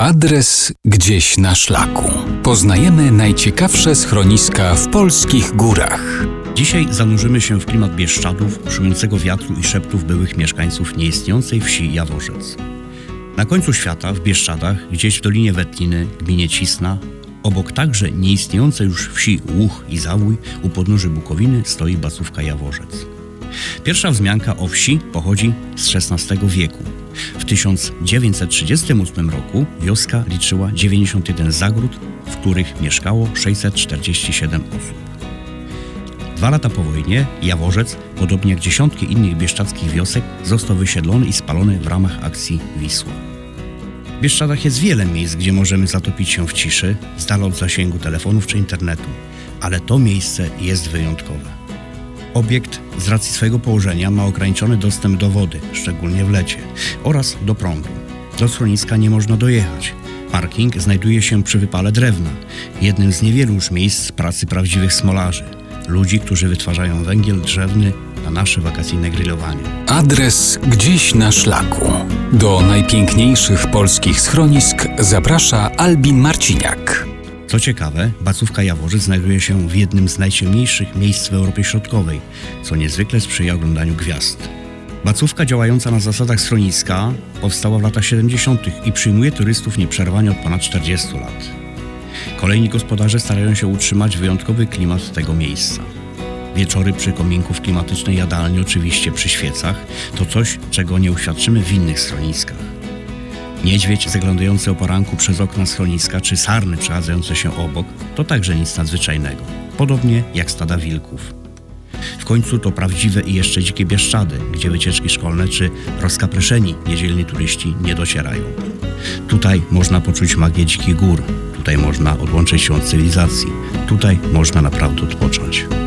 Adres gdzieś na szlaku. Poznajemy najciekawsze schroniska w polskich górach. Dzisiaj zanurzymy się w klimat Bieszczadów, szumiącego wiatru i szeptów byłych mieszkańców nieistniejącej wsi Jaworzec. Na końcu świata, w Bieszczadach, gdzieś w Dolinie Wetliny, gminie Cisna, obok także nieistniejącej już wsi Łuch i Zawój, u podnóży Bukowiny stoi Bacówka Jaworzec. Pierwsza wzmianka o wsi pochodzi z XVI wieku. W 1938 roku wioska liczyła 91 zagród, w których mieszkało 647 osób. Dwa lata po wojnie Jaworzec, podobnie jak dziesiątki innych bieszczadzkich wiosek, został wysiedlony i spalony w ramach akcji Wisła. W Bieszczadach jest wiele miejsc, gdzie możemy zatopić się w ciszy, z dala od zasięgu telefonów czy internetu, ale to miejsce jest wyjątkowe. Obiekt z racji swojego położenia ma ograniczony dostęp do wody, szczególnie w lecie, oraz do prądu. Do schroniska nie można dojechać. Parking znajduje się przy wypale drewna, jednym z niewielu już miejsc pracy prawdziwych smolarzy, ludzi, którzy wytwarzają węgiel drzewny na nasze wakacyjne grillowanie. Adres gdzieś na szlaku. Do najpiękniejszych polskich schronisk zaprasza Albin Marciniak. Co ciekawe, Bacówka Jaworzy znajduje się w jednym z najciemniejszych miejsc w Europie Środkowej, co niezwykle sprzyja oglądaniu gwiazd. Bacówka działająca na zasadach schroniska powstała w latach 70. i przyjmuje turystów nieprzerwanie od ponad 40 lat. Kolejni gospodarze starają się utrzymać wyjątkowy klimat tego miejsca. Wieczory przy kominku w klimatycznej jadalni, oczywiście przy świecach, to coś, czego nie uświadczymy w innych schroniskach. Niedźwiedź zaglądający o poranku przez okna schroniska, czy sarny przechadzające się obok, to także nic nadzwyczajnego. Podobnie jak stada wilków. W końcu to prawdziwe i jeszcze dzikie Bieszczady, gdzie wycieczki szkolne czy rozkapryszeni niedzielni turyści nie docierają. Tutaj można poczuć magię dzikich gór, tutaj można odłączyć się od cywilizacji, tutaj można naprawdę odpocząć.